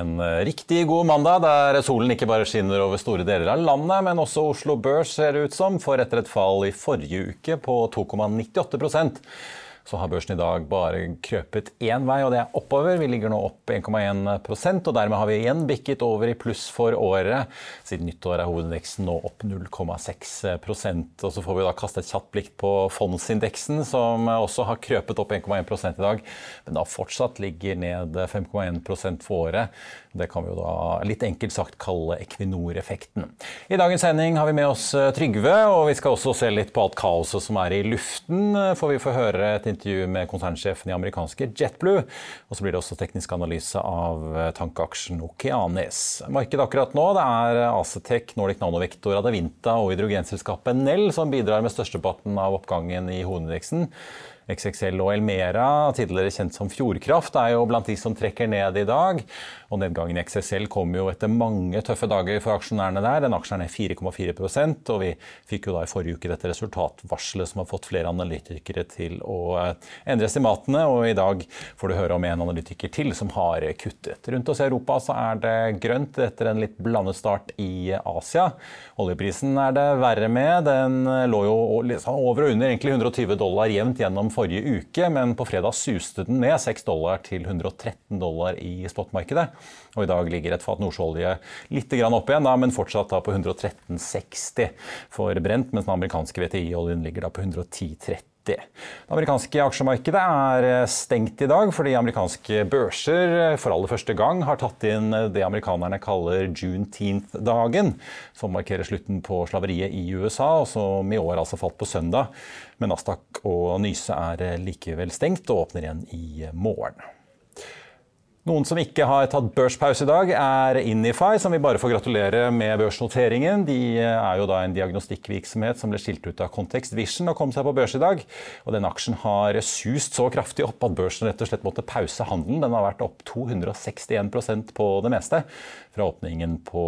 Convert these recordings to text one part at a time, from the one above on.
En eh, riktig god mandag der solen ikke bare skinner over store deler av landet, men også Oslo Børs ser det ut som, for etter et fall i forrige uke på 2,98 så har børsen i dag bare krøpet én vei, og det er oppover. Vi ligger nå opp 1,1% og dermed har vi igjen bikket over i pluss for året. Siden nyttår er hovedindeksen nå opp 0,6% Og så får vi da kaste et kjapt blikk på fondsindeksen, som også har krøpet opp 1,1 i dag, men da fortsatt ligger ned 5,1 for året. Det kan vi jo da litt enkelt sagt kalle Equinor-effekten. I dagens sending har vi med oss Trygve, og vi skal også se litt på alt kaoset som er i luften. For vi får høre et intervju med konsernsjefen i amerikanske JetBlue. Og så blir det også teknisk analyse av tankeaksjen Okeanis. Markedet akkurat nå det er Acetec, Nordic Nanovektor, Adavinta og hydrogenselskapet Nell som bidrar med størsteparten av oppgangen i hovedindeksen. XXL og Elmera, tidligere kjent som Fjordkraft, er jo blant de som trekker ned i dag. Og nedgangen i XXL kom jo etter mange tøffe dager for aksjonærene der. Den aksjen er ned 4,4% og vi fikk jo da i forrige uke dette resultatvarselet som har fått flere analytikere til å eh, endre estimatene, og i dag får du høre om en analytiker til som har kuttet. Rundt oss i Europa så er det grønt etter en litt blandet start i Asia. Oljeprisen er det verre med. Den lå jo over og under egentlig 120 dollar jevnt gjennom forrige uke, men på fredag suste den ned 6 dollar til 113 dollar i spotmarkedet. Og I dag ligger et fat nordsjøolje litt opp igjen, da, men fortsatt da på 113,60 for brent, mens den amerikanske VTI-oljen ligger da på 110,30. Det amerikanske aksjemarkedet er eh, stengt i dag fordi amerikanske børser eh, for aller første gang har tatt inn det amerikanerne kaller Juneteenth-dagen, som markerer slutten på slaveriet i USA, og som i år altså falt på søndag. Men Nasdaq og Nyse er eh, likevel stengt og åpner igjen i morgen. Noen som ikke har tatt børspause i dag, er Inify, som vi bare får gratulere med børsnoteringen. De er jo da en diagnostikkvirksomhet som ble skilt ut av Context Vision og kom seg på børs i dag. Og den aksjen har sust så kraftig opp at børsen rett og slett måtte pause handelen. Den har vært opp 261% på det meste. Fra åpningen på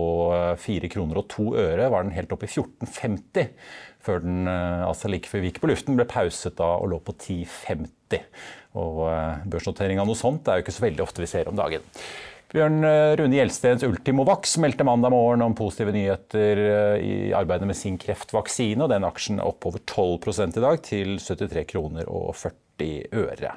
4 kroner og 2 øre var den helt opp i 14,50 før den eh, altså like før vi gikk på luften, ble pauset da og lå på 10,50. Og eh, børsnotering av noe sånt er jo ikke så veldig ofte vi ser om dagen. Bjørn eh, Rune Gjelstens Ultimovax meldte mandag morgen om positive nyheter i arbeidet med sin kreftvaksine, og den aksjen er opp over 12 i dag, til 73 kroner og 40 øre.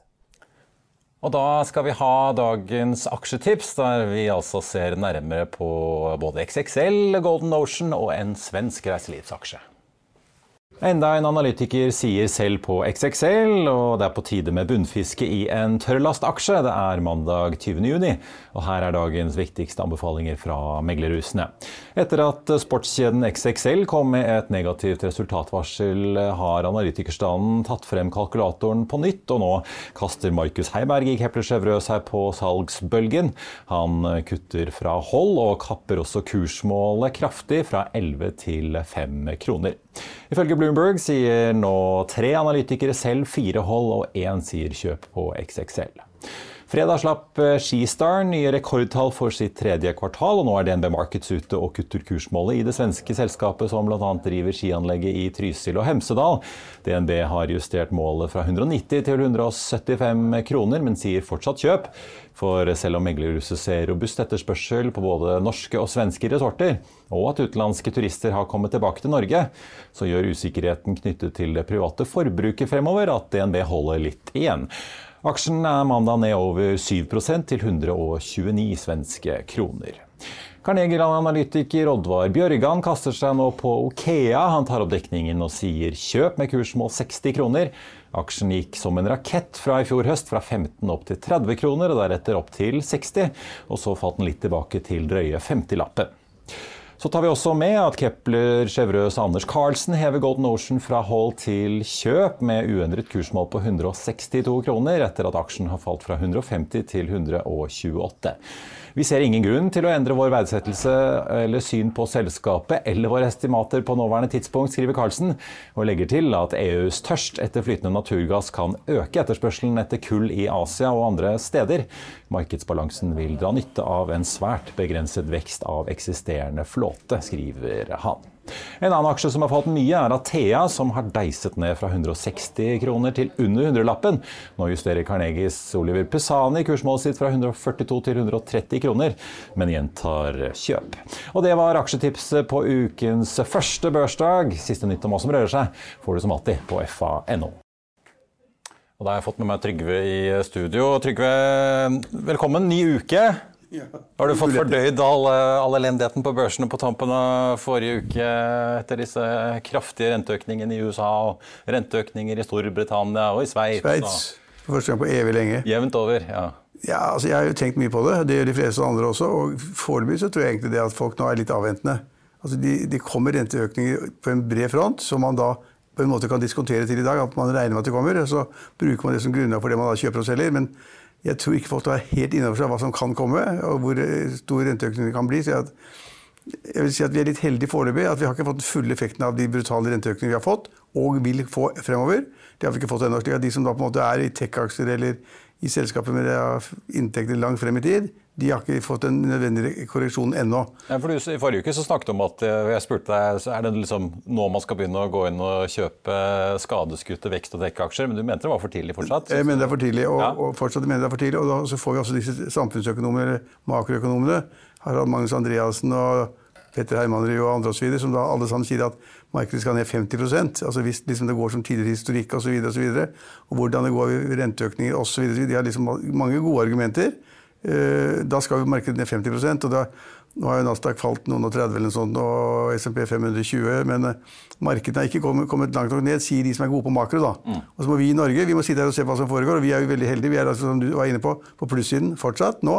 Og da skal vi ha dagens aksjetips, der vi altså ser nærmere på både XXL, Golden Ocean og en svensk reiselivsaksje. Enda en analytiker sier selv på XXL, og det er på tide med bunnfiske i en tørrlastaksje. Det er mandag 20. juni, og her er dagens viktigste anbefalinger fra meglerhusene. Etter at sportskjeden XXL kom med et negativt resultatvarsel, har analytikerstanden tatt frem kalkulatoren på nytt, og nå kaster Markus Heiberg i Kepler Chevreux seg på salgsbølgen. Han kutter fra hold, og kapper også kursmålet kraftig, fra 11 til 5 kroner. Ifølge Bloomberg sier nå tre analytikere selv fire hold, og én sier kjøp på XXL. Fredag slapp eh, Skistar nye rekordtall for sitt tredje kvartal, og nå er DNB Markets ute og kutter kursmålet i det svenske selskapet som bl.a. driver skianlegget i Trysil og Hemsedal. DNB har justert målet fra 190 til 175 kroner, men sier fortsatt kjøp. For selv om meglerhuset ser robust etterspørsel på både norske og svenske resorter, og at utenlandske turister har kommet tilbake til Norge, så gjør usikkerheten knyttet til det private forbruket fremover at DNB holder litt igjen. Aksjen er mandag ned over 7% til 129 svenske kroner. Carnegie-analytiker Oddvar Bjørgan kaster seg nå på Okea. Han tar opp dekningen og sier kjøp med kursmål 60 kroner. Aksjen gikk som en rakett fra i fjor høst, fra 15 opp til 30 kroner, og deretter opp til 60. Og så falt den litt tilbake til drøye 50-lappen. Så tar vi også med at Kepler Chevreuse Anders Carlsen hever Golden Ocean fra hold til kjøp med uendret kursmål på 162 kroner, etter at aksjen har falt fra 150 til 128. Vi ser ingen grunn til å endre vår verdsettelse eller syn på selskapet eller våre estimater på nåværende tidspunkt, skriver Carlsen, og legger til at EUs tørst etter flytende naturgass kan øke etterspørselen etter kull i Asia og andre steder. Markedsbalansen vil dra nytte av en svært begrenset vekst av eksisterende flåte, skriver han. En annen aksje som har falt mye, er Athea, som har deiset ned fra 160 kroner til under 100-lappen. Nå justerer Carnegies Oliver Pesani kursmålet sitt fra 142 til 130 kroner, men gjentar kjøp. Og det var aksjetipset på ukens første børsdag. Siste nytt om hva som rører seg, får du som alltid på fa.no. Og da har jeg fått med meg Trygve i studio. Trygve, velkommen. Ny uke. Ja. Har du fått fordøyd all, all, elendigheten på børsene på tampen av forrige uke etter disse kraftige renteøkningene i USA og renteøkninger i Storbritannia og i Sveits? Sveits. For første gang på evig lenge. Jevnt over, ja. Ja, altså Jeg har jo tenkt mye på det. Det gjør de fleste andre også. Og foreløpig så tror jeg egentlig det at folk nå er litt avventende. Altså de, de kommer renteøkninger på en bred front, som man da på en måte kan diskontere til i dag. At man regner med at det kommer. Så bruker man det som grunnlag for det man da kjøper og selger. men jeg tror ikke folk tar helt innover seg hva som kan komme, og hvor stor renteøkning det kan bli. Så jeg, jeg vil si at Vi er litt heldige foreløpig. at Vi har ikke fått den fulle effekten av de brutale renteøkningene vi har fått, og vil få fremover. Det har vi ikke fått ennå. De som da på en måte er i tech-aksjer eller i selskaper med inntekter langt frem i tid, de har ikke fått den nødvendige korreksjonen ennå. Ja, for du, I forrige uke så snakket du om at eh, jeg spurte deg, er det liksom nå man skal begynne å gå inn og kjøpe skadeskutte vekst- og dekkeaksjer, men du mente det var for tidlig fortsatt? Jeg mener det er for tidlig, og, ja. og fortsatt mener det er for tidlig. Og da, så får vi også disse samfunnsøkonomene, makroøkonomene, Harald Magnus Andreassen og Petter Hermanrud og andre og så videre, som da alle sammen sier at markedet skal ned 50% altså hvis liksom det går som tidligere historikk osv., og, så videre, og hvordan det går ved renteøkninger osv. De har liksom mange gode argumenter. Eh, da skal jo markedet ned 50% og da, Nå har jo Nasdaq falt noen og 30 eller noe sånt, og SMP 520, men eh, markedet har ikke kommet, kommet, langt nok ned, sier de som er gode på makro. da. Mm. Og så må vi i Norge vi må sitte her og se hva som foregår, og vi er jo veldig heldige. Vi er altså, som du var inne på, på plussiden fortsatt nå.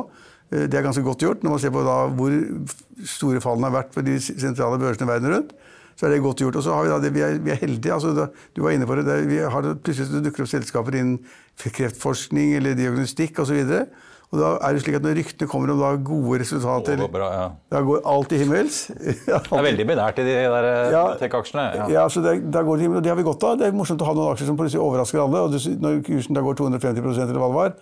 Eh, det er ganske godt gjort når man ser på da hvor store fallene har vært på de sentrale børsene verden rundt. Så er det godt gjort. Og så har vi da det, vi er, vi er heldige. altså da, Du var inne på det. det vi har det, plutselig dukker opp selskaper innen kreftforskning eller diagnostikk osv. Og, så og da er det slik at Når ryktene kommer om da gode resultater, oh, bra, ja. da går alt til himmels. det er veldig binært i de der eh, ja, tech-aksjene. Ja. ja, så det, da går det, og det har vi godt av. Det er morsomt å ha noen aksjer som plutselig overrasker alle. og Når kursen da går 250 eller hva det var.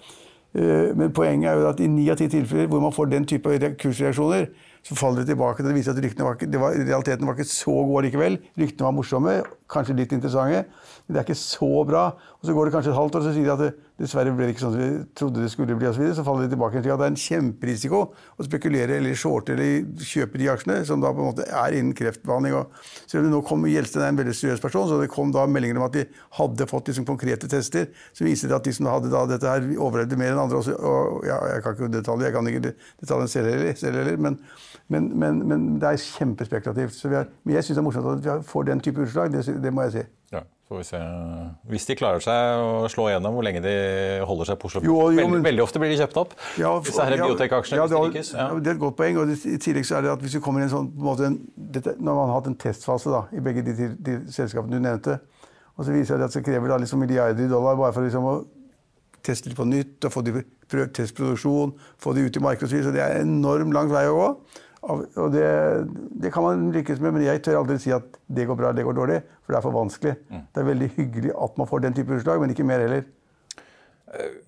Eh, men poenget er jo at i ni av ti tilfeller hvor man får den type kursreaksjoner, så faller det tilbake. Det viser at ryktene var, det var, realiteten var ikke så gode likevel. Ryktene var morsomme, kanskje litt interessante, men det er ikke så bra. Og Så går det kanskje et halvt år, og så sier de at det, dessverre ble det ikke sånn som vi trodde det skulle bli. Og så, videre, så faller de tilbake. til at Det er en kjemperisiko å spekulere eller shorte eller kjøpe de aksjene som da på en måte er innen kreftbehandling. Og selv om det nå kom Gjelsten er en veldig seriøs person, så det kom da meldinger om at de hadde fått liksom konkrete tester som viser at de som hadde da dette her, overlevde mer enn andre. Også, og ja, Jeg kan ikke detaljer, jeg kan ikke detaljene selv heller, men men, men, men, det er kjempespekulativt. Så er, men jeg syns det er morsomt at vi får den type utslag. Det, det må jeg si. Ja, får vi se. Hvis de klarer seg å slå igjennom, hvor lenge de holder seg på Oslo veldig, veldig, ofte blir de kjøpt opp. Ja, Disse her ja, biotek-aksjene. Ja, det, ja. det, er et godt poeng. og I tillegg så er det at hvis du kommer i en sånn på en måte, dette, Når man har hatt en testfase da, i begge de, de, de selskapene du nevnte, og så viser det at det krever da liksom milliarder i dollar bare for liksom å teste litt på nytt og få de prøvd testproduksjon, få de ut i markedet osv. Så, så det er en enormt lang vei å gå. Og det, det, kan man lykkes med, men jeg tør aldri si at det går bra eller det går dårlig. For det er for vanskelig. Mm. Det er veldig hyggelig at man får den type utslag, men ikke mer heller. Eh,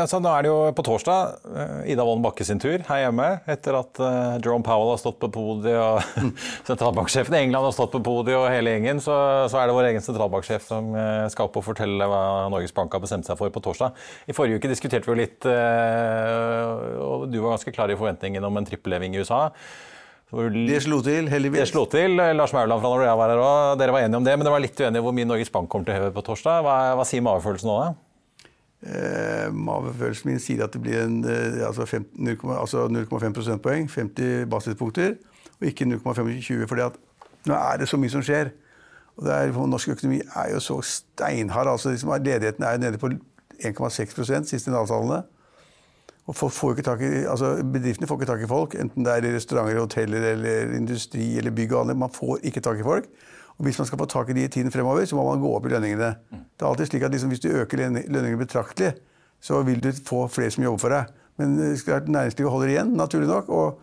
altså, nå er det jo på torsdag uh, Ida Wolden Bakke sin tur her hjemme. Etter at uh, Jerome Powell har stått på podiet og sentralbanksjefen i England har stått på podiet og hele gjengen, så, så er det vår egen sentralbanksjef som uh, skal opp og fortelle hva Norges Bank har bestemt seg for på torsdag. I forrige uke diskuterte vi jo litt, og du var ganske klar i forventningen om en trippelleving i USA. Det slo til, heldigvis. Det slo til. Lars Mauland fra Nordea var her òg. Dere var enige om det, men det var litt uenige om hvor mye Norges Bank kommer til å heve på torsdag. Hva, hva sier magefølelsen nå, da? Eh, Magefølelsen min sier at det blir eh, altså 0,5 altså prosentpoeng, 50 basispunkter, og ikke 0,25. For nå er det så mye som skjer. Og er, norsk økonomi er jo så steinhard. altså liksom, Ledigheten er nede på 1,6 siste Nav-tallene. Og får i, altså Bedriftene får ikke tak i folk, enten det er i restauranter, hoteller, eller industri eller bygg og anlegg. Man får ikke tak i folk. Og Hvis man skal få tak i de i tiden fremover, så må man gå opp i lønningene. Det er alltid slik at liksom, Hvis du øker lønningene betraktelig, så vil du få flere som jobber for deg. Men eh, næringslivet holder igjen, naturlig nok. Og,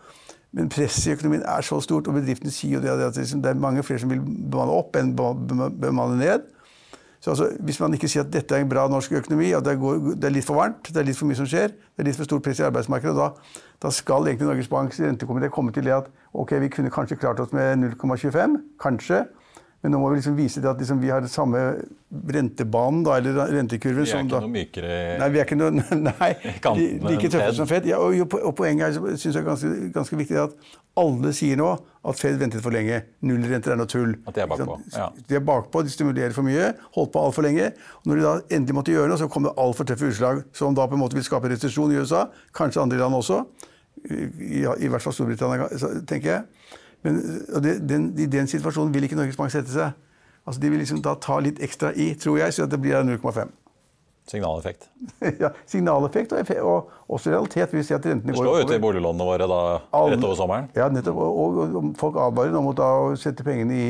men presset i økonomien er så stort, og bedriftene sier jo det at liksom, det er mange flere som vil bemanne opp enn bemanne ned. Så altså, Hvis man ikke sier at dette er en bra norsk økonomi, at det, går, det, er litt for varmt, det er litt for mye som skjer, det er litt for stort press i arbeidsmarkedet, da, da skal egentlig Norges Banks rentekomité komme til det at ok, vi kunne kanskje klart oss med 0,25, kanskje, men nå må vi liksom vise at liksom vi har den samme rentebanen, da, eller rentekurven. Vi er ikke da, noe mykere Nei, vi er ikke noe, nei, like tøffe som Fed. Ja, og, og, poenget er synes jeg er ganske, ganske viktig at alle sier nå at Fed ventet for lenge. Nullrenter er noe tull. At de er bakpå. Ja. De er bakpå, de stimulerer for mye, holdt på altfor lenge. Og når de da endelig måtte gjøre noe, så kom det altfor tøffe utslag som da på en måte vil skape resesjon i USA. Kanskje andre land også. I, i hvert fall Storbritannia, tenker jeg. Men det, den, I den situasjonen vil ikke Norges Bank sette seg. Altså De vil liksom da ta litt ekstra i, tror jeg, så det blir 0,5. Signaleffekt. ja, signaleffekt og, og, også realitet. Vi ser at rentene går oppover. Det slår ut i boliglånene våre da, rett over sommeren? Ja, nettopp. Og, og, folk advarer nå mot å sette pengene i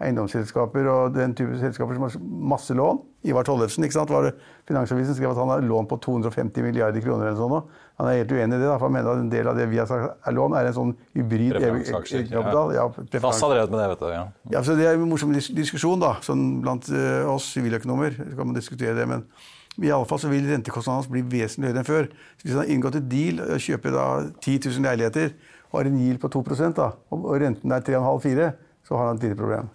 eiendomsselskaper og den type selskaper som har masse lån. Ivar Tollefsen ikke sant, var det, Finansavisen skrev at han har lån på 250 milliarder kroner. eller sånn. Han er helt uenig i det, da, for han mener at en del av det vi har sagt er lån, er en sånn hybrid Preferanseaksjer. Ja. Ja, Vass har drevet med det, vet du. Ja. ja, så Det er en morsom diskusjon da, sånn blant uh, oss siviløkonomer. Så kan man diskutere det, men i alle fall så vil rentekostnadene hans bli vesentlig høyere enn før. Så hvis han har inngått et deal og kjøper da 10 000 leiligheter og har en yield på 2 da, og renten er 3,5-4, så har han et lite problem.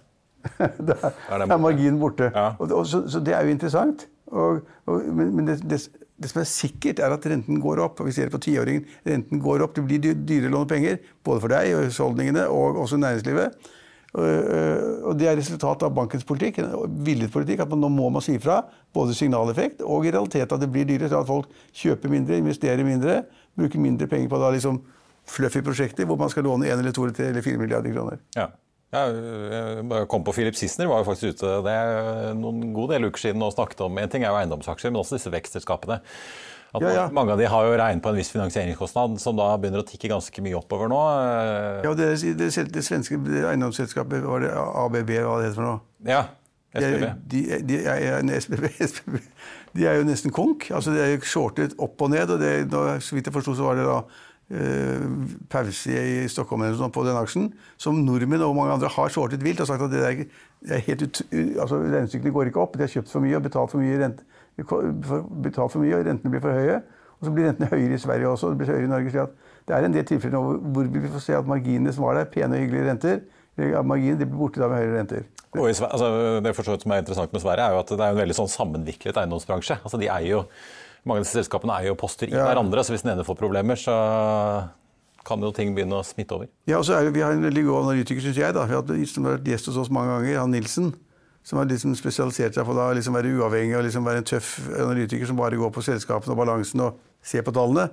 da er marginen borte. Ja. Og, og, så, så, det er jo interessant. Og, men, men det, det, det, som er sikkert, er at renten går opp. og Vi ser det på tiåringen. Renten går opp. Det blir dyrere å låne penger. Både for deg og husholdningene og også næringslivet. Og Det er resultat av bankens politikk, villet politikk, at man nå må man si fra. Både signaleffekt og i realiteten at det blir dyrere. Så at folk kjøper mindre, investerer mindre, bruker mindre penger på da liksom fluffy prosjekter hvor man skal låne 1 eller 2 eller 3 eller 4 milliarder kroner. Ja. Ja, jeg kom på Philip Sissener var jo faktisk ute det er noen god del uker siden og snakket om En ting er jo eiendomsaksjer, men også disse vekstselskapene. At ja, ja. Mange av de har jo regnet på en viss finansieringskostnad som da begynner å tikke ganske mye oppover nå. Ja, Det, det, det svenske eiendomsselskapet, var det ABB, hva det heter for noe? Ja, SBB. De, de, de, er, de er jo nesten konk. altså de er jo shortet opp og ned. og det, Så vidt jeg forsto, så var det da pause i Stockholm eller sånt på den aksjen. Som nordmenn og mange andre har shortet vilt og sagt at det der, er helt ut, altså regnestykkene går ikke opp. De har kjøpt for mye og betalt for mye rent, betalt for mye, og rentene blir for høye. Og så blir rentene høyere i Sverige også. Det blir høyere i Norge. Så det er en del tilfeller hvor vi får se at marginene som var der, pene og hyggelige renter, marginen blir borte da med høyere renter. Og i, altså, det som er interessant med Sverige, er jo at det er en veldig sånn sammenviklet eiendomsbransje. Altså, de eier jo, mange av disse selskapene eier jo poster i ja. hverandre, så hvis den ene får problemer, så kan jo ting begynne å smitte over. Ja, og så er det, Vi har en veldig god analytiker, syns jeg. da, Vi har vært gjest hos oss mange ganger, han Nilsen som har liksom spesialisert seg på å liksom være uavhengig og liksom være en tøff analytiker som bare går på selskapene og balansen og ser på tallene.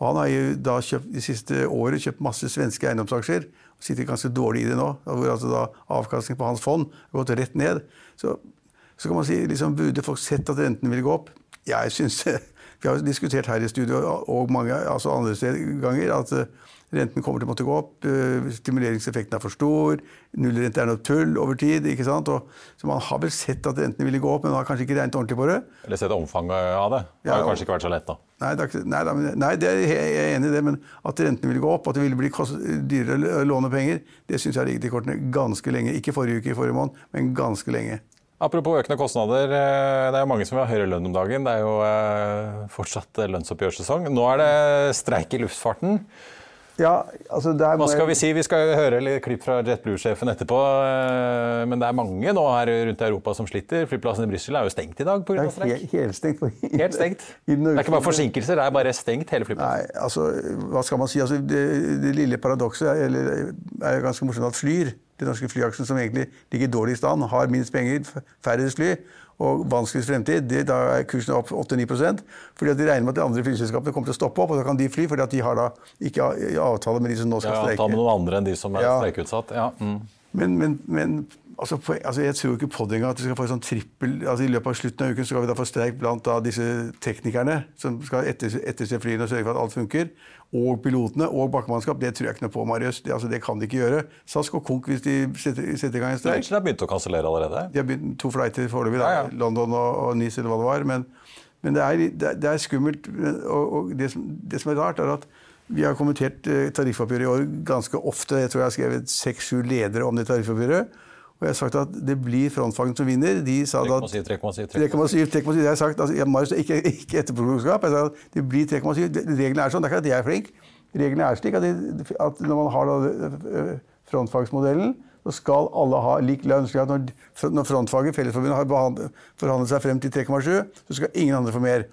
Og han har jo da kjøpt, de siste året kjøpt masse svenske eiendomsaksjer og sitter ganske dårlig i det nå. hvor altså da Avkastningen på hans fond har gått rett ned. Så, så kan man si liksom, burde folk sett at renten ville gå opp? Jeg synes, Vi har diskutert her i studio og mange altså andre ganger at Renten kommer til å måtte gå opp. Eh, stimuleringseffekten er for stor. Nullrente er noe tull over tid. ikke sant? Og, så man har vel sett at rentene ville gå opp, men man har kanskje ikke regnet ordentlig på det. Eller sett omfanget av det. Det har ja, kanskje ikke vært så lett, da. Nei, det, nei, nei, det er jeg er enig i det, men at rentene ville gå opp, at det ville bli dyrere å låne penger, det syns jeg har ligget i kortene ganske lenge. Ikke forrige uke, i forrige måned, men ganske lenge. Apropos økende kostnader. eh, Det er jo mange som vil ha høyere lønn om dagen. Det er jo eh, fortsatt lønnsoppgjørssesong. Nå er det streik i luftfarten. Ja, altså der Hva skal vi si? Vi skal høre litt klipp fra JetBlue-sjefen etterpå. eh, Men det er mange nå her rundt i Europa som sliter. Flyplassen i Brussel er jo stengt i dag pga. Streik. Helt stengt. Helt stengt. Det er ikke bare forsinkelser, det er bare stengt hele flyplassen. Nei, altså, hva skal man si? Altså, det, det lille paradokset er, er ganske morsomt at Flyr, den norske flyaksen, som egentlig ligger dårlig i stand, har minst penger, færre færrest fly og vanskeligst fremtid, det, da er kursen opp 8-9% fordi at de regner med at de andre flyselskapene kommer til å stoppe opp, og da kan de fly, fordi at de har da ikke avtale med de som nå skal streike. Ja, ta med noen andre enn de som er Ja. streikeutsatt. Ja. Mm. Men, men, men altså, på, altså, jeg tror ikke på det engang at vi skal få en sånn trippel altså, I løpet av slutten av uken skal vi da få streik blant da, disse teknikerne som skal etterse, etterse flyene og sørge for at alt funker. Og pilotene og bakkemannskap. Det tror jeg ikke noe på, Marius. Det, altså, det kan de ikke gjøre. SAS går konk hvis de setter, setter i gang en streik. de har begynt å kansellere allerede. De har begynt to flighter foreløpig. Ja, ja. London og, og Nice eller hva det var. Men, men det, er, det, det er skummelt. Og, og det, som, det som er rart, er at vi har kommentert eh, tariffoppgjøret i år ganske ofte. Jeg tror jeg har skrevet seks-sju ledere om det tariffoppgjøret. Og jeg har sagt at det blir frontfagene som vinner. De sa da 3,7, 3,7, 3,7. 3,7. Det har jeg sagt. Altså, jeg, Marius, ikke, ikke etterpåklokskap. Jeg sa at det blir 3,7. Reglene er sånn. Det er ikke at jeg er flink. Reglene er slik at, det, at når man har da, øh, frontfagsmodellen, så skal alle ha lik lønn. slik at Når, når frontfaget, Fellesforbundet, har forhandlet seg frem til 3,7, så skal ingen andre få mer.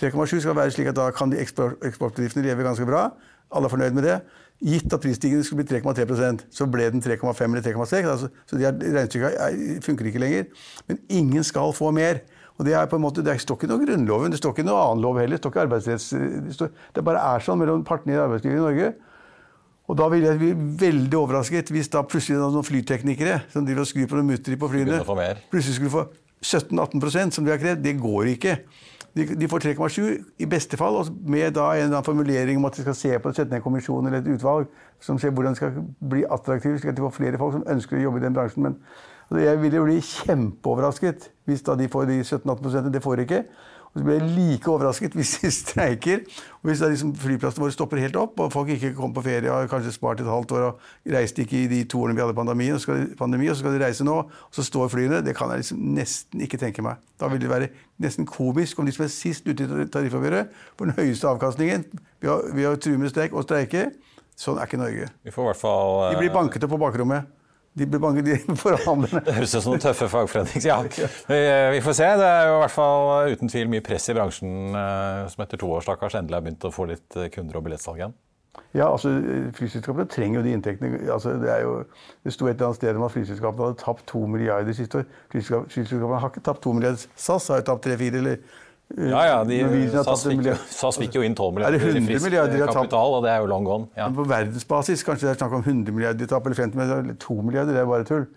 3,7 skal være slik at da kan de eksport, eksportbedriftene leve ganske bra. Alle er fornøyd med det. Gitt at prisstigningen skulle bli 3,3% så ble den 3,5 eller 3,6. Altså, så de regnestykket er- funker ikke lenger. Men ingen skal få mer. Og Det er på en måte, det står ikke noe Grunnloven, det står ikke noe annen lov heller. Det står ikke arbeidsretts... Det, står, det bare er sånn mellom partene i arbeidslivet i Norge. Og da ville jeg bli veldig overrasket hvis da plutselig noen flyteknikere som driver og skrur på noen mutter på flyene, plutselig skulle få 17-18% som de har krevd. Det går ikke. De, får 3,7 i beste fall, med da en eller annen formulering om at de skal se på sette ned en kommisjon eller et utvalg som ser hvordan de skal bli attraktivt, slik at de får flere folk som ønsker å jobbe i den bransjen. Men altså, jeg ville bli kjempeoverrasket hvis da de får de 17-18% Det får de ikke. Og så blir jeg like overrasket hvis de streiker. Og hvis liksom flyplassene våre stopper helt opp, og folk ikke kommer på ferie og har kanskje spart et halvt år og reiste ikke i de to årene vi hadde pandemi, og så skal de, pandemi, og så skal de reise nå, og så står flyene Det kan jeg liksom nesten ikke tenke meg. Da vil det være nesten komisk om de som er sist ute i tariffoppgjøret, får den høyeste avkastningen ved å, true med streik og streike. Sånn er ikke Norge. Vi får i hvert fall De blir banket opp på bakrommet. De mange, de forhandlerne. Det høres ut som noen tøffe fagforenings... Ja, vi, vi får se. Det er jo i hvert fall uten tvil mye press i bransjen eh, som etter to år stakkars endelig har begynt å få litt eh, kunder og billettsalg igjen. Ja, altså Flyselskapene trenger jo de inntektene. Altså, det, er jo, det sto et eller annet sted om at flyselskapene hadde tapt to milliarder siste år. Flyselskap- Flyselskapene har ikke tapt to milliarder. SAS har jo tapt tre-fire, eller eh, Ja, ja, de, SAS, fikk, SAS fikk jo inn 12 Er det milliarder i 100 frisk milliarder de kapital, og det er jo long gone. Ja. På verdensbasis kanskje det er snakk om 100 milliarder de taper, eller 50 milliarder, eller 2 milliarder. Det er bare tull.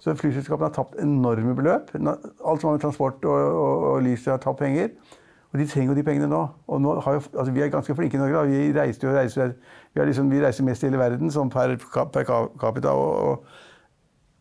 Så flyselskapene har tapt enorme beløp. Alt som har med transport og, og, og lys har tapt penger. Og de trenger jo de pengene nå. Og nå har jo, altså vi er ganske flinke i Norge. da. Vi reiser jo og reiser. Vi, liksom, vi reiser mest i hele verden sånn per, per capita. og, og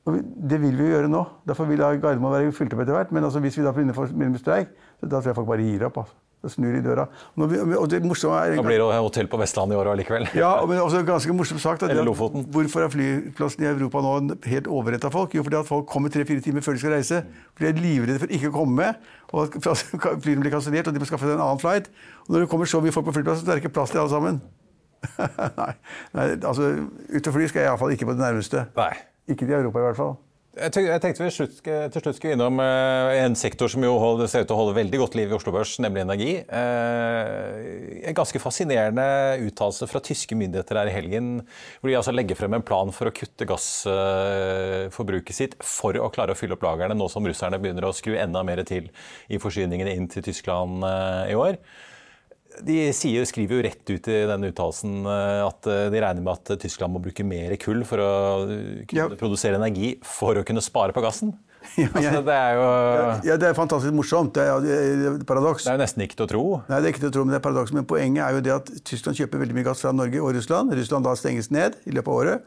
og det vil vi jo gjøre nå. Derfor vil Gardermoen være fylt opp etter hvert. Men altså, hvis vi da begynner med streik, da tror jeg folk bare gir opp. altså. Da snur de døra. Og, det morsomme er Da blir det hotell på Vestlandet i år allikevel. ja, men også ganske morsomt sagt. at- Lofoten. Hvorfor er flyplassen i Europa nå helt overrett av folk? Jo, fordi at folk kommer tre-fire timer før de skal reise. For de er livredde for ikke å komme med. Og at flyene blir kansellert, og de må skaffe seg en annen flight. Og når det kommer så mye folk på flyplassen, så er det ikke plass til alle sammen. nei, nei, altså ut og fly skal jeg iallfall ikke på det nærmeste. Nei. Ikke til Europa, i hvert fall. Jeg tenkte vi til slutt skulle innom eh, en sektor som jo holder, ser ut til å holde veldig godt liv i Oslo Børs, nemlig energi. Eh, en ganske fascinerende uttalelse fra tyske myndigheter her i helgen, hvor de altså legger frem en plan for å kutte gassforbruket sitt for å klare å fylle opp lagrene, nå som russerne begynner å skru enda mer til i forsyningene inn til Tyskland eh, i år. De sier, skriver jo rett ut i denne uttalelsen eh, at eh, de regner med at Tyskland må bruke mer kull for å eh, kunne Ja. produsere energi for å kunne spare på gassen. Ja, Altså, det er jo Ja, Det er fantastisk morsomt. Det er, paradoks. det er jo nesten ikke til å tro. Nei, det er ikke til å tro, men det er paradoks. Men poenget er jo det at Tyskland kjøper veldig mye gass fra Norge og Russland. Russland da stenges ned i løpet av året.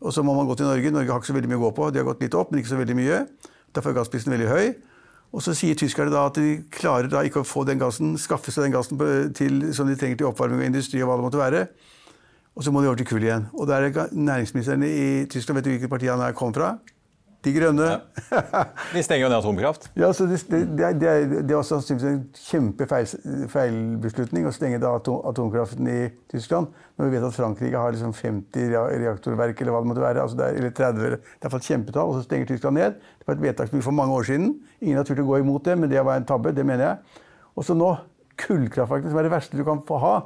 Og så må man gå til Norge. Norge har ikke så veldig mye å gå på. De har gått litt opp, men ikke så veldig mye. Derfor er gassprisen veldig høy. Og så sier tyskerne da at de klarer da ikke å få den gassen, skaffe seg den gassen til, som de trenger til oppvarming og industri og hva det måtte være. Og så må de over til kull igjen. Og da er det næringsministeren i Tyskland, vet du hvilket parti han er kom fra? De grønne. Ja. De stenger jo ned atomkraft. Ja, så det, det, det, er, det er også en kjempefeilbeslutning å stenge atom, atomkraften i Tyskland. Når vi vet at Frankrike har liksom 50 reaktorverk eller hva det måtte være. Altså er, eller 30, det er iallfall kjempetall, og så stenger Tyskland ned. Det var et vedtak for mange år siden. Ingen har turt å gå imot det, men det var en tabbe. Det mener jeg. Og så nå, kullkraftverkene, som er det verste du kan få ha,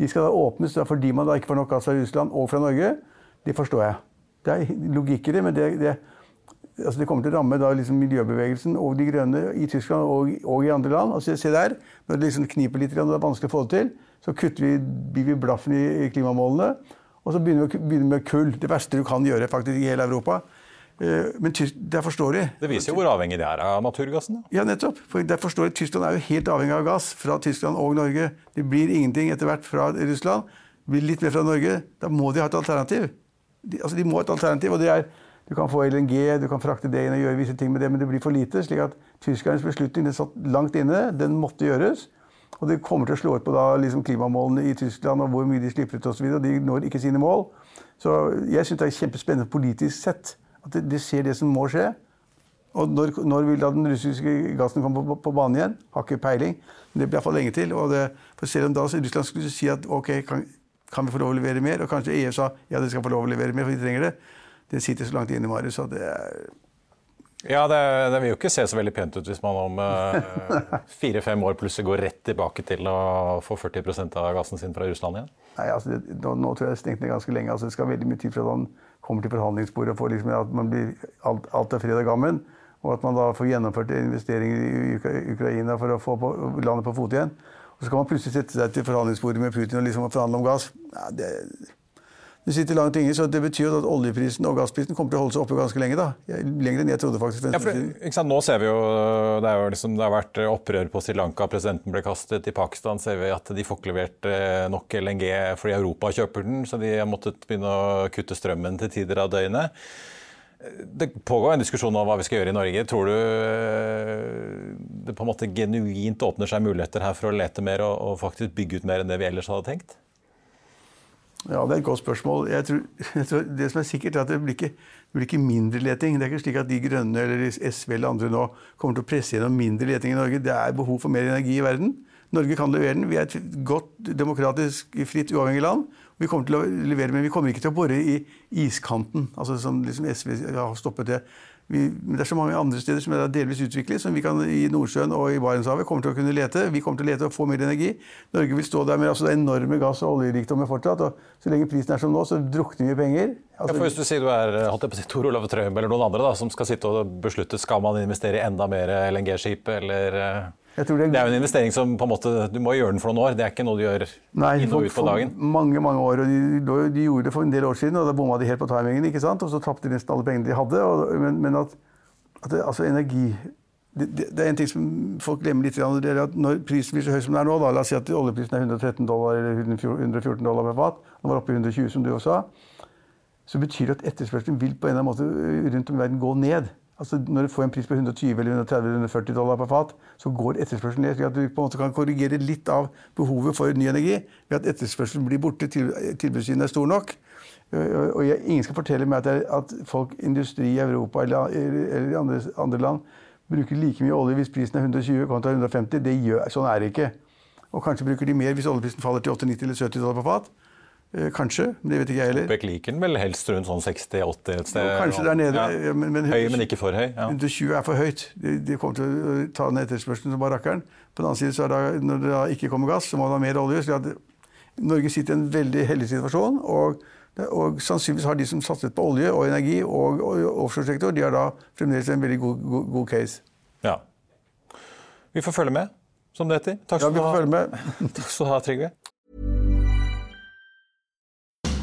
de skal da åpnes fordi man da ikke får nok gass fra Russland og fra Norge. Det forstår jeg. Det er logikk i det, men det, det altså det kommer til å ramme da liksom miljøbevegelsen og de grønne i Tyskland og, og i andre land. Altså se der, Når det liksom kniper litt og det er vanskelig å få det til, så kutter vi, blir vi blaffen i, i, klimamålene. Og så begynner vi, begynner med kull. Det verste du kan gjøre faktisk i hele Europa. Eh, men det er forståelig. Det viser jo hvor avhengig de er av naturgassen. Ja, nettopp. For det er forståelig. Tyskland er jo helt avhengig av gass fra Tyskland og Norge. Det blir ingenting etter hvert fra Russland. Det blir litt mer fra Norge. Da må de ha et alternativ. De, altså, de må ha et alternativ, og det er du kan få LNG, du kan frakte det inn og gjøre visse ting med det, men det blir for lite. slik at tyskernes beslutning den satt langt inne. Den måtte gjøres. Og det kommer til å slå ut på da, liksom klimamålene i Tyskland og hvor mye de slipper ut osv. De når ikke sine mål. Så jeg syns det er kjempespennende politisk sett at de, ser det som må skje. Og når, når, vil da den russiske gassen komme på, på, banen igjen? Har ikke peiling. Men det blir iallfall lenge til. og det, for Selv om da Russland skulle si at ok, kan, kan vi få lov å levere mer, og kanskje EU sa ja, de skal få lov å levere mer, for de trenger det, det sitter så langt inne, Marius, at det er ja, det, det, vil jo ikke se så veldig pent ut hvis man om eh, fire-fem år plutselig går rett tilbake til å få 40% av gassen sin fra Russland igjen. Nei, altså, det, nå, nå, tror jeg det er stengt ned ganske lenge. Altså, det skal veldig mye tid for at man kommer til forhandlingsbordet og får liksom, at man blir alt, alt er fred og gammen. Og at man da får gjennomført investeringer i Ukraina for å få på, landet på fot igjen. Og så kan man plutselig sette seg til forhandlingsbordet med Putin og liksom forhandle om gass. Nei, det det sitter langt inne, så det betyr at oljeprisen og gassprisen kommer til å holde seg oppe ganske lenge. da. Lenger enn jeg trodde faktisk. Ja, for, Nå ser vi jo det, jo liksom, det har vært opprør på Sri Lanka, presidenten ble kastet. I Pakistan ser vi at de får ikke levert eh, nok LNG fordi Europa kjøper den, så de har måttet begynne å kutte strømmen til tider av døgnet. Det pågår en diskusjon om hva vi skal gjøre i Norge. Tror du eh, det på en måte genuint åpner seg muligheter her for å lete mer og, og faktisk bygge ut mer enn det vi ellers hadde tenkt? Ja, Det er et godt spørsmål. Jeg tror, jeg tror det som er sikkert, er at det blir, ikke, det blir ikke mindre leting. Det er ikke slik at De Grønne eller SV eller andre nå kommer til å presse gjennom mindre leting i Norge. Det er behov for mer energi i verden. Norge kan levere den. Vi er et godt, demokratisk, fritt, uavhengig land. Vi kommer til å levere, Men vi kommer ikke til å bore i iskanten, altså som liksom SV har stoppet det. Vi, det er så mange andre steder som er delvis utviklet, som vi kan i Nordsjøen og i Barentshavet kommer til å kunne lete. Vi kommer til å lete og få mer energi. Norge vil stå der med altså, enorme gass- og oljerikdommer fortsatt. og Så lenge prisen er som nå, så drukner vi penger. Altså, ja, for Hvis du sier du er holdt jeg på å si, Tor Olav Trøim eller noen andre da, som skal sitte og beslutte skal man investere i enda mer LNG-skip eller det, det, er jo en investering som på en måte, du må gjøre den for noen år. Det er ikke noe du gjør nei, inn og ut på dagen. Mange mange år, og de, de, gjorde det for en del år siden, og da bomma de helt på timingen. ikke sant? Og så tapte de nesten alle pengene de hadde. Og, men, men, at, at det, altså energi det, det, er en ting som folk glemmer litt. det er at Når prisen blir så høy som den er nå, da, la oss si at oljeprisen er 113 dollar eller 114 dollar per fat, den var oppe i 120 som du også sa, så betyr det at etterspørselen vil på en eller annen måte rundt om i verden gå ned. Altså Når du får en pris på 120 eller 130 eller 140 dollar per fat, så går etterspørselen ned. slik at du på en måte kan korrigere litt av behovet for ny energi ved at etterspørselen blir borte, til, tilbudssiden er stor nok. Og jeg, Ingen skal fortelle meg at, at folk, industri i Europa eller, eller andre, andre, land bruker like mye olje hvis prisen er 120 kontra 150. Det gjør, sånn er det ikke. Og kanskje bruker de mer hvis oljeprisen faller til 80-90 eller 70 dollar per fat. Eh, kanskje, men det vet ikke jeg heller. OPEC liker den vel helst rundt sånn 60-80 et sted? kanskje der nede. Ja. Men, men, høy, men ikke for høy? Ja. 120 er for høyt. De, de, kommer til å ta ned etterspørselen som bare rakkeren. På den annen side, så er det, når det da ikke kommer gass, så må man ha mer olje. så det, Norge sitter i en veldig heldig situasjon. Og, og, sannsynligvis har de som satset på olje og energi og, og offshoresektor, de har da fremdeles en veldig god, god, god, case. Ja. Vi får følge med, som det heter. Takk skal, ja, du, ha, Trygve.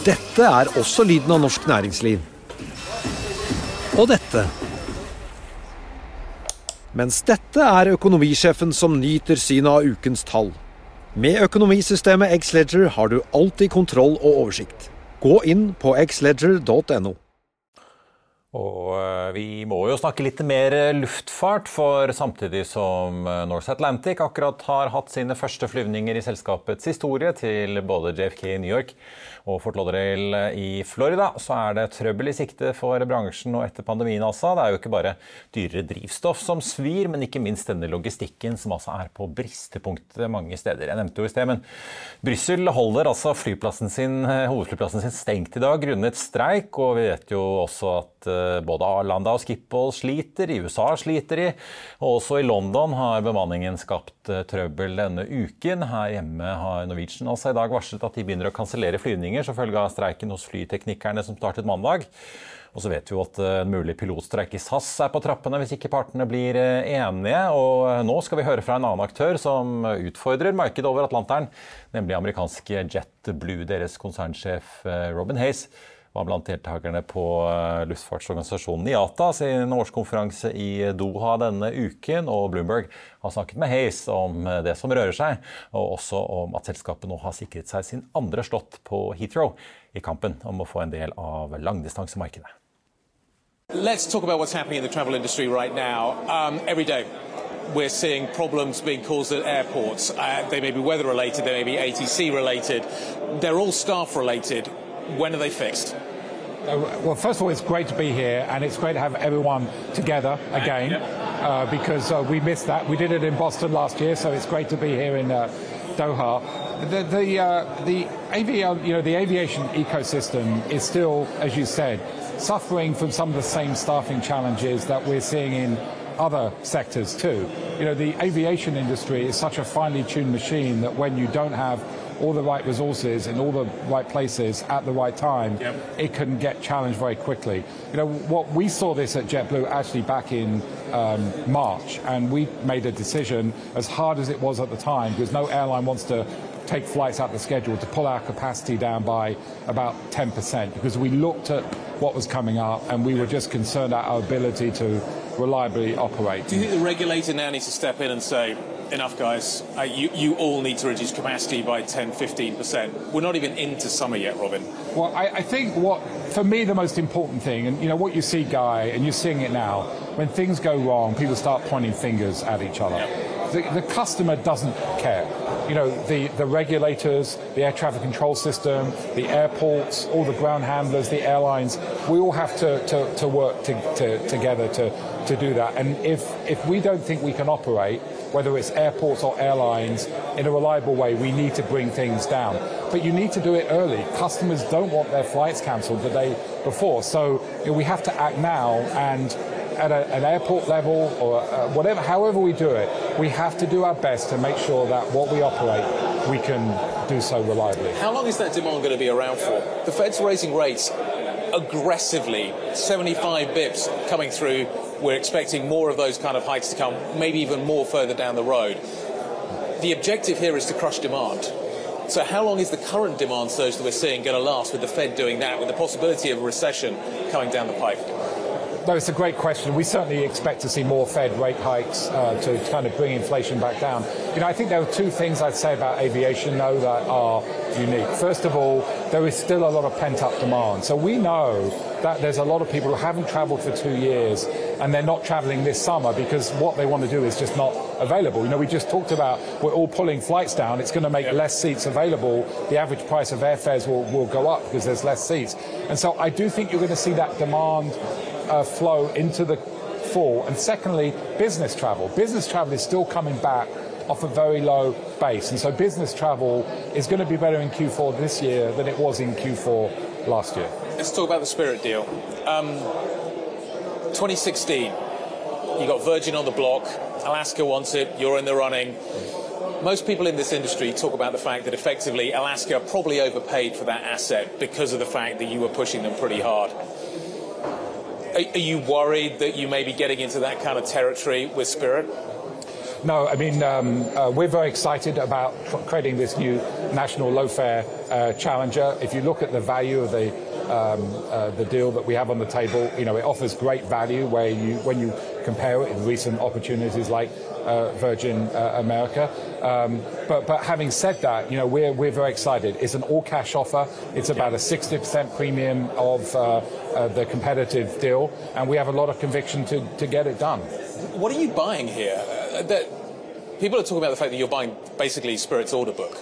Dette er også lyden av norsk næringsliv. Og dette. Mens dette er økonomisjefen som nyter synet av ukens tall. Med økonomisystemet Xledger har du alltid kontroll og oversikt. Gå inn på xledger.no. Og eh, vi må jo snakke litt mer luftfart, for samtidig som Norse North Atlantic akkurat har hatt sine første flyvninger i selskapets historie til både JFK i New York og Fort Lauderdale i Florida, så er det trøbbel i sikte for bransjen og etter pandemien altså. Det er jo ikke bare dyrere drivstoff som svir, men ikke minst denne logistikken som altså er på bristepunktet mange steder. Jeg nevnte jo i sted, men Brussel holder altså flyplassen sin, eh, hovedflyplassen sin stengt i dag grunnet streik, og vi vet jo også at Eh, både Arlanda og Schiphol sliter, i USA sliter de. Og også i London har bemanningen skapt eh, trøbbel denne uken. Her hjemme har Norwegian altså i dag varslet at de begynner å kansellere flyvninger som følge av streiken hos flyteknikerne som startet mandag. Og så vet vi jo at eh, en mulig pilotstreik i SAS er på trappene hvis ikke partene blir enige. Og nå skal vi høre fra en annen aktør som utfordrer markedet over Atlanteren, nemlig amerikanske JetBlue. Deres konsernsjef Robin Hayes var blant deltakerne på eh, luftfartsorganisasjonen IATA sin årskonferanse i Doha denne uken. Og Bloomberg har snakket med Hays om eh, det som rører seg, og også om at selskapet nå har sikret seg sin andre slått på Heathrow i kampen om å få en del av langdistansemarkedet. Let's talk about what's happening in the travel industry right now. Um, every day, we're seeing problems being caused at airports. Uh, they may be weather related, they may be ATC related. They're all staff related. When are they fixed? Uh, well, first of all, it's great to be here, and it's great to have everyone together again uh, because uh, we missed that. We did it in Boston last year, so it's great to be here in uh, Doha. The the uh, the you know the aviation ecosystem is still, as you said, suffering from some of the same staffing challenges that we're seeing in other sectors too. You know, the aviation industry is such a finely tuned machine that when you don't have all the right resources in all the right places at the right time, yep. it can get challenged very quickly. You know, what we saw this at JetBlue actually back in um, March, and we made a decision as hard as it was at the time, because no airline wants to take flights out of the schedule to pull our capacity down by about 10% because we looked at what was coming up and we were just concerned about our ability to reliably operate. Do you think the regulator now needs to step in and say, enough, guys. Uh, you, you all need to reduce capacity by 10, 15%. We're not even into summer yet, Robin. Well, I, I, think what, for me, the most important thing, and you know, what you see, Guy, and you're seeing it now, when things go wrong, people start pointing fingers at each other. The, the, customer doesn't care. You know, the, the regulators, the air traffic control system, the airports, all the ground handlers, the airlines, we all have to, to, to work to, to, together to, to do that. And if, if we don't think we can operate, whether it's airports or airlines, in a reliable way, we need to bring things down. But you need to do it early. Customers don't want their flights cancelled the day before. So you know, we have to act now and at a, an airport level or uh, whatever, however we do it, we have to do our best to make sure that what we operate, we can do so reliably. How long is that demand going to be around for? The Fed's raising rates aggressively, 75 bips coming through we're expecting more of those kind of hikes to come, maybe even more further down the road. The objective here is to crush demand. So, how long is the current demand surge that we're seeing going to last with the Fed doing that, with the possibility of a recession coming down the pipe? No, it's a great question. We certainly expect to see more Fed rate hikes uh, to kind of bring inflation back down. You know, I think there are two things I'd say about aviation, though, that are unique. First of all, there is still a lot of pent up demand. So we know that there's a lot of people who haven't traveled for two years and they're not traveling this summer because what they want to do is just not available. You know, we just talked about we're all pulling flights down. It's going to make less seats available. The average price of airfares will, will go up because there's less seats. And so I do think you're going to see that demand uh, flow into the fall. And secondly, business travel. Business travel is still coming back off a very low base. And so business travel is going to be better in Q4 this year than it was in Q4 last year. Let's talk about the Spirit deal. Um, 2016, you got Virgin on the block, Alaska wants it, you're in the running. Most people in this industry talk about the fact that effectively Alaska probably overpaid for that asset because of the fact that you were pushing them pretty hard. Are, are you worried that you may be getting into that kind of territory with Spirit? No, I mean, um, uh, we're very excited about creating this new national low fare uh, challenger. If you look at the value of the um, uh, the deal that we have on the table, you know, it offers great value where you when you compare it with recent opportunities like uh, Virgin uh, America. Um, but, but having said that, you know, we're, we're very excited. It's an all cash offer. It's about a 60% premium of uh, uh, the competitive deal, and we have a lot of conviction to, to get it done. What are you buying here? Uh, that, people are talking about the fact that you're buying basically Spirit's order book.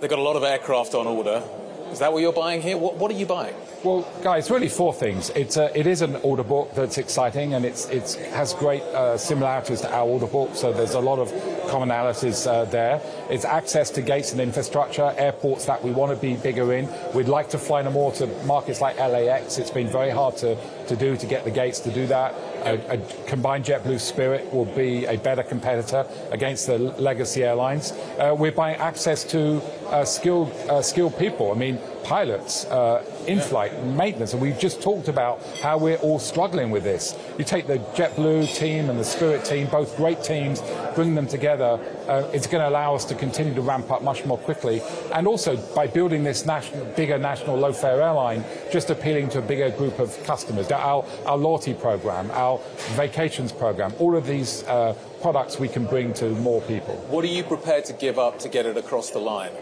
They've got a lot of aircraft on order. Is that what you're buying here? What, what are you buying? Well, guys, really four things. It's a, it is an order book that's exciting and it's it's has great uh, similarities to our order book. So there's a lot of commonalities uh, there. It's access to gates and infrastructure, airports that we want to be bigger in. We'd like to fly them more to markets like LAX. It's been very hard to, to do to get the gates to do that. A, a combined JetBlue Spirit will be a better competitor against the legacy airlines. Uh, we're buying access to uh, skilled uh, skilled people. I mean, pilots, uh, in-flight maintenance, and we've just talked about how we're all struggling with this. You take the JetBlue team and the Spirit team, both great teams, bring them together. Uh, it's going to allow us to continue to ramp up much more quickly, and also by building this national, bigger national low-fare airline, just appealing to a bigger group of customers. Our, our loyalty program, our vacations program, all of these uh, products we can bring to more people. What are you prepared to give up to get it across the line?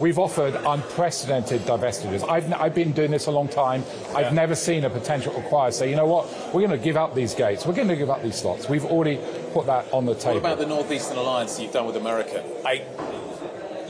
We've offered unprecedented divestitures. I've, I've been doing this a long time. I've never seen a potential acquirer say, you know what, we're going to give up these gates. We're going to give up these slots. We've already put that on the table. What about the Northeastern Alliance you've done with America? I,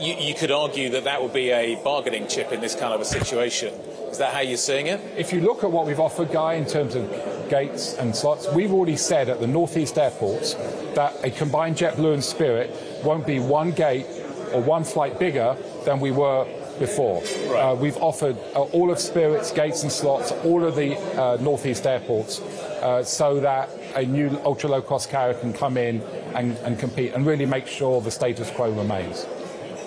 you, you could argue that that would be a bargaining chip in this kind of a situation. Is that how you're seeing it? If you look at what we've offered, Guy, in terms of gates and slots, we've already said at the Northeast airports that a combined JetBlue and Spirit won't be one gate or one flight bigger than we were before. Right. Uh, we've offered uh, all of Spirit's gates and slots, all of the uh, northeast airports, uh, so that a new ultra low cost carrier can come in and, and, compete and really make sure the status quo remains.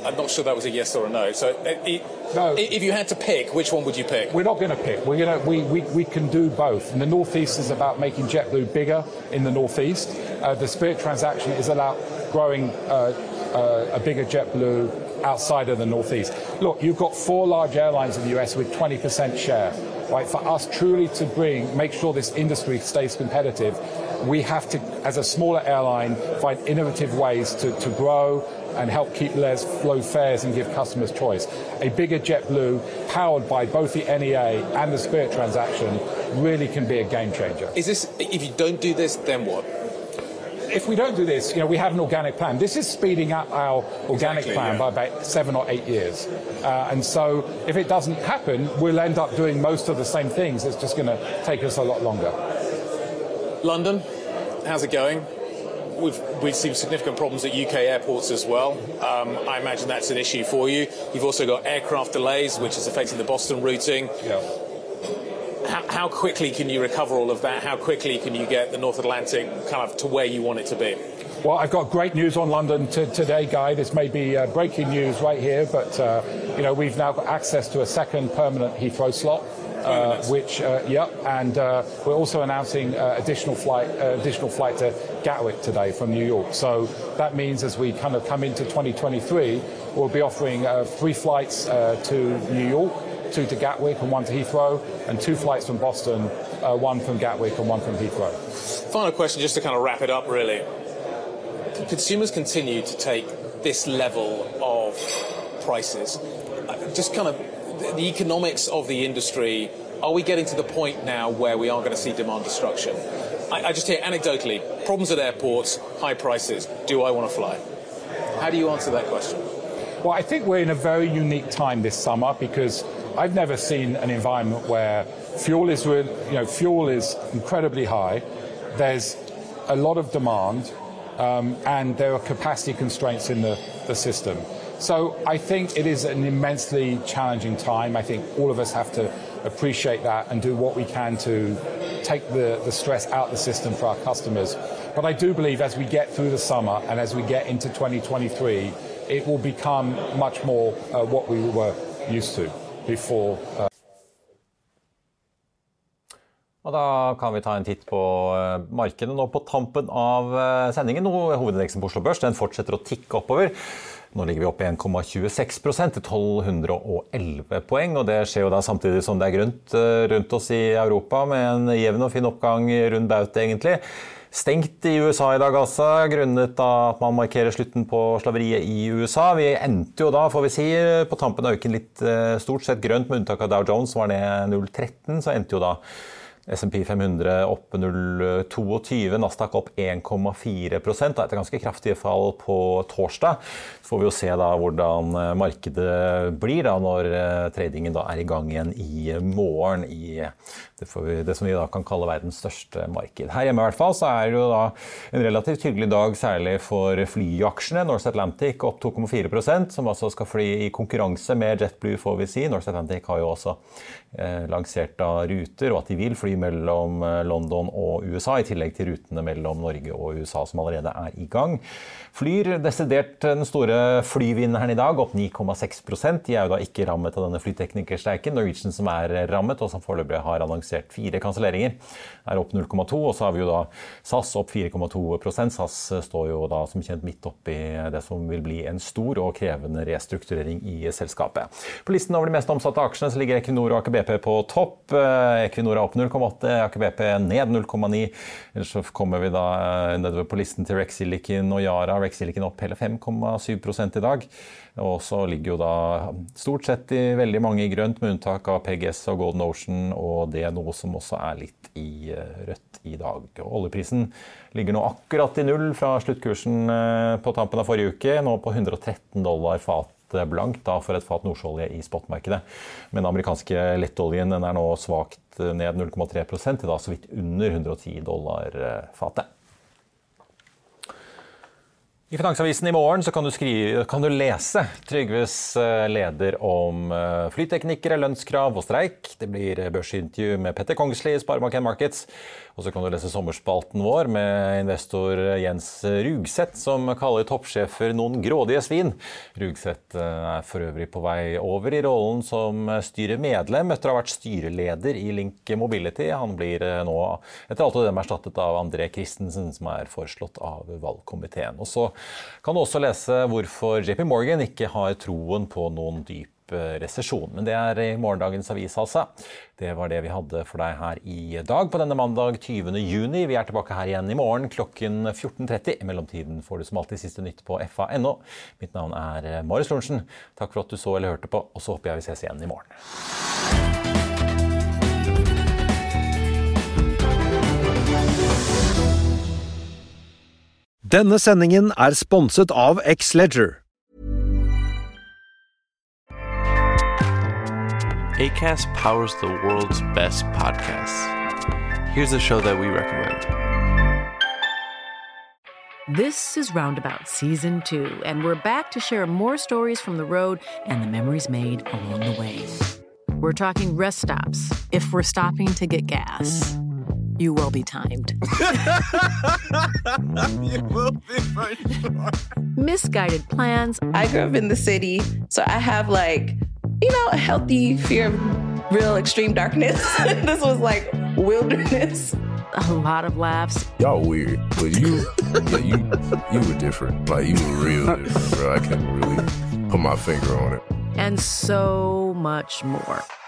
I'm not sure that was a yes or a no. So, uh, it, no. if you had to pick, which one would you pick? We're not going to pick. We're going to we, we, we can do both. And the northeast is about making JetBlue bigger in the northeast. Uh, the Spirit transaction is about growing a bigger JetBlue outside of the Northeast. Look, you've got four large airlines in the US with 20% share. Right, for us truly to bring, make sure this industry stays competitive, we have to, as a smaller airline, find innovative ways to, to grow and help keep less low fares and give customers choice. A bigger JetBlue, powered by both the NEA and the Spirit transaction, really can be a game changer. Is this, if you don't do this, then what? If we don't do this, you know, we have an organic plan. This is speeding up our organic exactly, plan yeah. by about seven or eight years. Uh, and so if it doesn't happen, we'll end up doing most of the same things. It's just going to take us a lot longer. London, how's it going? We've, we've seen significant problems at UK airports as well. Um, I imagine that's an issue for you. You've also got aircraft delays, which is affecting the Boston routing. Yeah how, how, quickly can you recover all of that? How quickly can you get the North Atlantic kind of to where you want it to be? Well, I've got great news on London t- today, Guy. This may be uh, breaking news right here, but uh, you know we've now got access to a second permanent Heathrow slot. Uh, which, uh, yep, and uh, we're also announcing uh, additional flight, additional flight to Gatwick today from New York. So that means as we kind of come into 2023, we'll be offering three flights to New York, two to Gatwick and one to Heathrow, and two flights from Boston, uh, one from Gatwick and one from Heathrow. Final question, just to kind of wrap it up, really. Consumers continue to take this level of prices. Uh, just kind of the economics of the industry. Are we getting to the point now where we are going to see demand destruction? I, I just hear anecdotally problems at airports, high prices. Do I want to fly? How do you answer that question? Well, I think we're in a very unique time this summer because I've never seen an environment where fuel is, you know, fuel is incredibly high. There's a lot of demand, um, and there are capacity constraints in the, the system. So I think it is an immensely challenging time. I think all of us have to appreciate that and do what we can to take the, the stress out of the system for our customers. But I do believe as we get through the summer and as we get into 2023, it will become much more uh, what we were used to before. Uh Og Da kan vi ta en titt på eh, markedet nå på tampen av eh, sendingen. Hovedindeksen på Oslo Børs den fortsetter å tikke oppover. Nå ligger vi oppe i 1,26% til 1211 poeng. og Det skjer jo da samtidig som det er grønt eh, rundt oss i Europa, med en jevn og fin oppgang rundt baut, egentlig. Stengt i USA i dag, altså, grunnet at man markerer slutten på slaveriet i USA. Vi endte jo da, får vi si, på tampen av uken litt stort sett grønt, med unntak av Dow Jones, som var ned 0,13. Så endte jo da SMP 500 opp 0,22, Nasdaq opp 1,4% Etter ganske kraftige fall på torsdag. Så får vi jo se da hvordan eh, markedet blir da når eh, tradingen da er i gang igjen i morgen i det, vi, det, som vi da kan kalle verdens største marked. Her hjemme i hvert fall så er det jo da en relativt hyggelig dag, særlig for flyaksjene. North Atlantic opp 2,4% som altså skal fly i konkurranse med JetBlue, får vi si. North Atlantic har jo også eh, lansert da ruter, og at de vil fly mellom eh, London og USA, i tillegg til rutene mellom Norge og USA som allerede er i gang. Flyr desidert den store flyvinneren i dag, opp 9,6 De er jo da ikke rammet av denne flyteknikerstreiken. Norwegian som er rammet, og som foreløpig har annonsert fire kanselleringer, er opp 0,2. Og så har vi jo da SAS opp 4,2% SAS står jo da som kjent midt oppi det som vil bli en stor og krevende restrukturering i selskapet. På listen over de mest omsatte aksjene så ligger Equinor og Aker BP på topp. Equinor er opp 0,8, Aker BP ned 0,9. Ellers så kommer vi da nedover på listen til Rex Silicon og Yara. Rex Silicon opp hele 5,7% i dag. Og så ligger jo da stort sett i veldig mange i grønt, med unntak av PGS og Golden Ocean, og det er noe som også er litt i eh, rødt i dag. Og oljeprisen ligger nå akkurat i null fra sluttkursen eh, på tampen av forrige uke, nå på 113 dollar fat blankt da, for et fat nordsjøolje i spotmarkedet. Men den amerikanske lettoljen den er nå svakt ned 0,3 til da så vidt under 110 dollar eh, fatet. I Finansavisen i morgen kan du, skrive, kan du, lese Trygves eh, leder om eh, flyteknikere, lønnskrav og streik. Det blir børsintervju med Petter Kongsli i Sparebank Markets. Og så kan du lese sommerspalten vår med investor Jens Rugseth, som kaller toppsjefer noen grådige svin. Rugseth eh, er for øvrig på vei over i rollen som styremedlem etter å ha vært styreleder i Link Mobility. Han blir nå etter alt å dem erstattet av André Christensen, som er foreslått av valgkomiteen. Og så kan du også lese hvorfor JP Morgan ikke har troen på noen dyp eh, resesjon. Men det er i morgendagens avis, altså. Det var det vi hadde for deg her i dag på denne mandag 20. juni. Vi er tilbake her igjen i morgen klokken 14.30. I mellomtiden får du som alltid siste nytt på fa.no. Mitt navn er eh, Marius Lorentzen. Takk for at du så eller hørte på, og så håper jeg vi ses igjen i morgen. Denne sendingen er sponset av X-Leger. ACAST powers the world's best podcasts. Here's a show that we recommend. This is Roundabout Season 2, and we're back to share more stories from the road and the memories made along the way. We're talking rest stops, if we're stopping to get gas you will be timed. you will be for sure. Misguided plans. I grew up in the city, so I have like, you know, a healthy fear of real extreme darkness. this was like wilderness. A lot of laughs. Y'all weird, but you, yeah, you, you were different. Like you were real different, bro. I can't really put my finger on it. And so much more.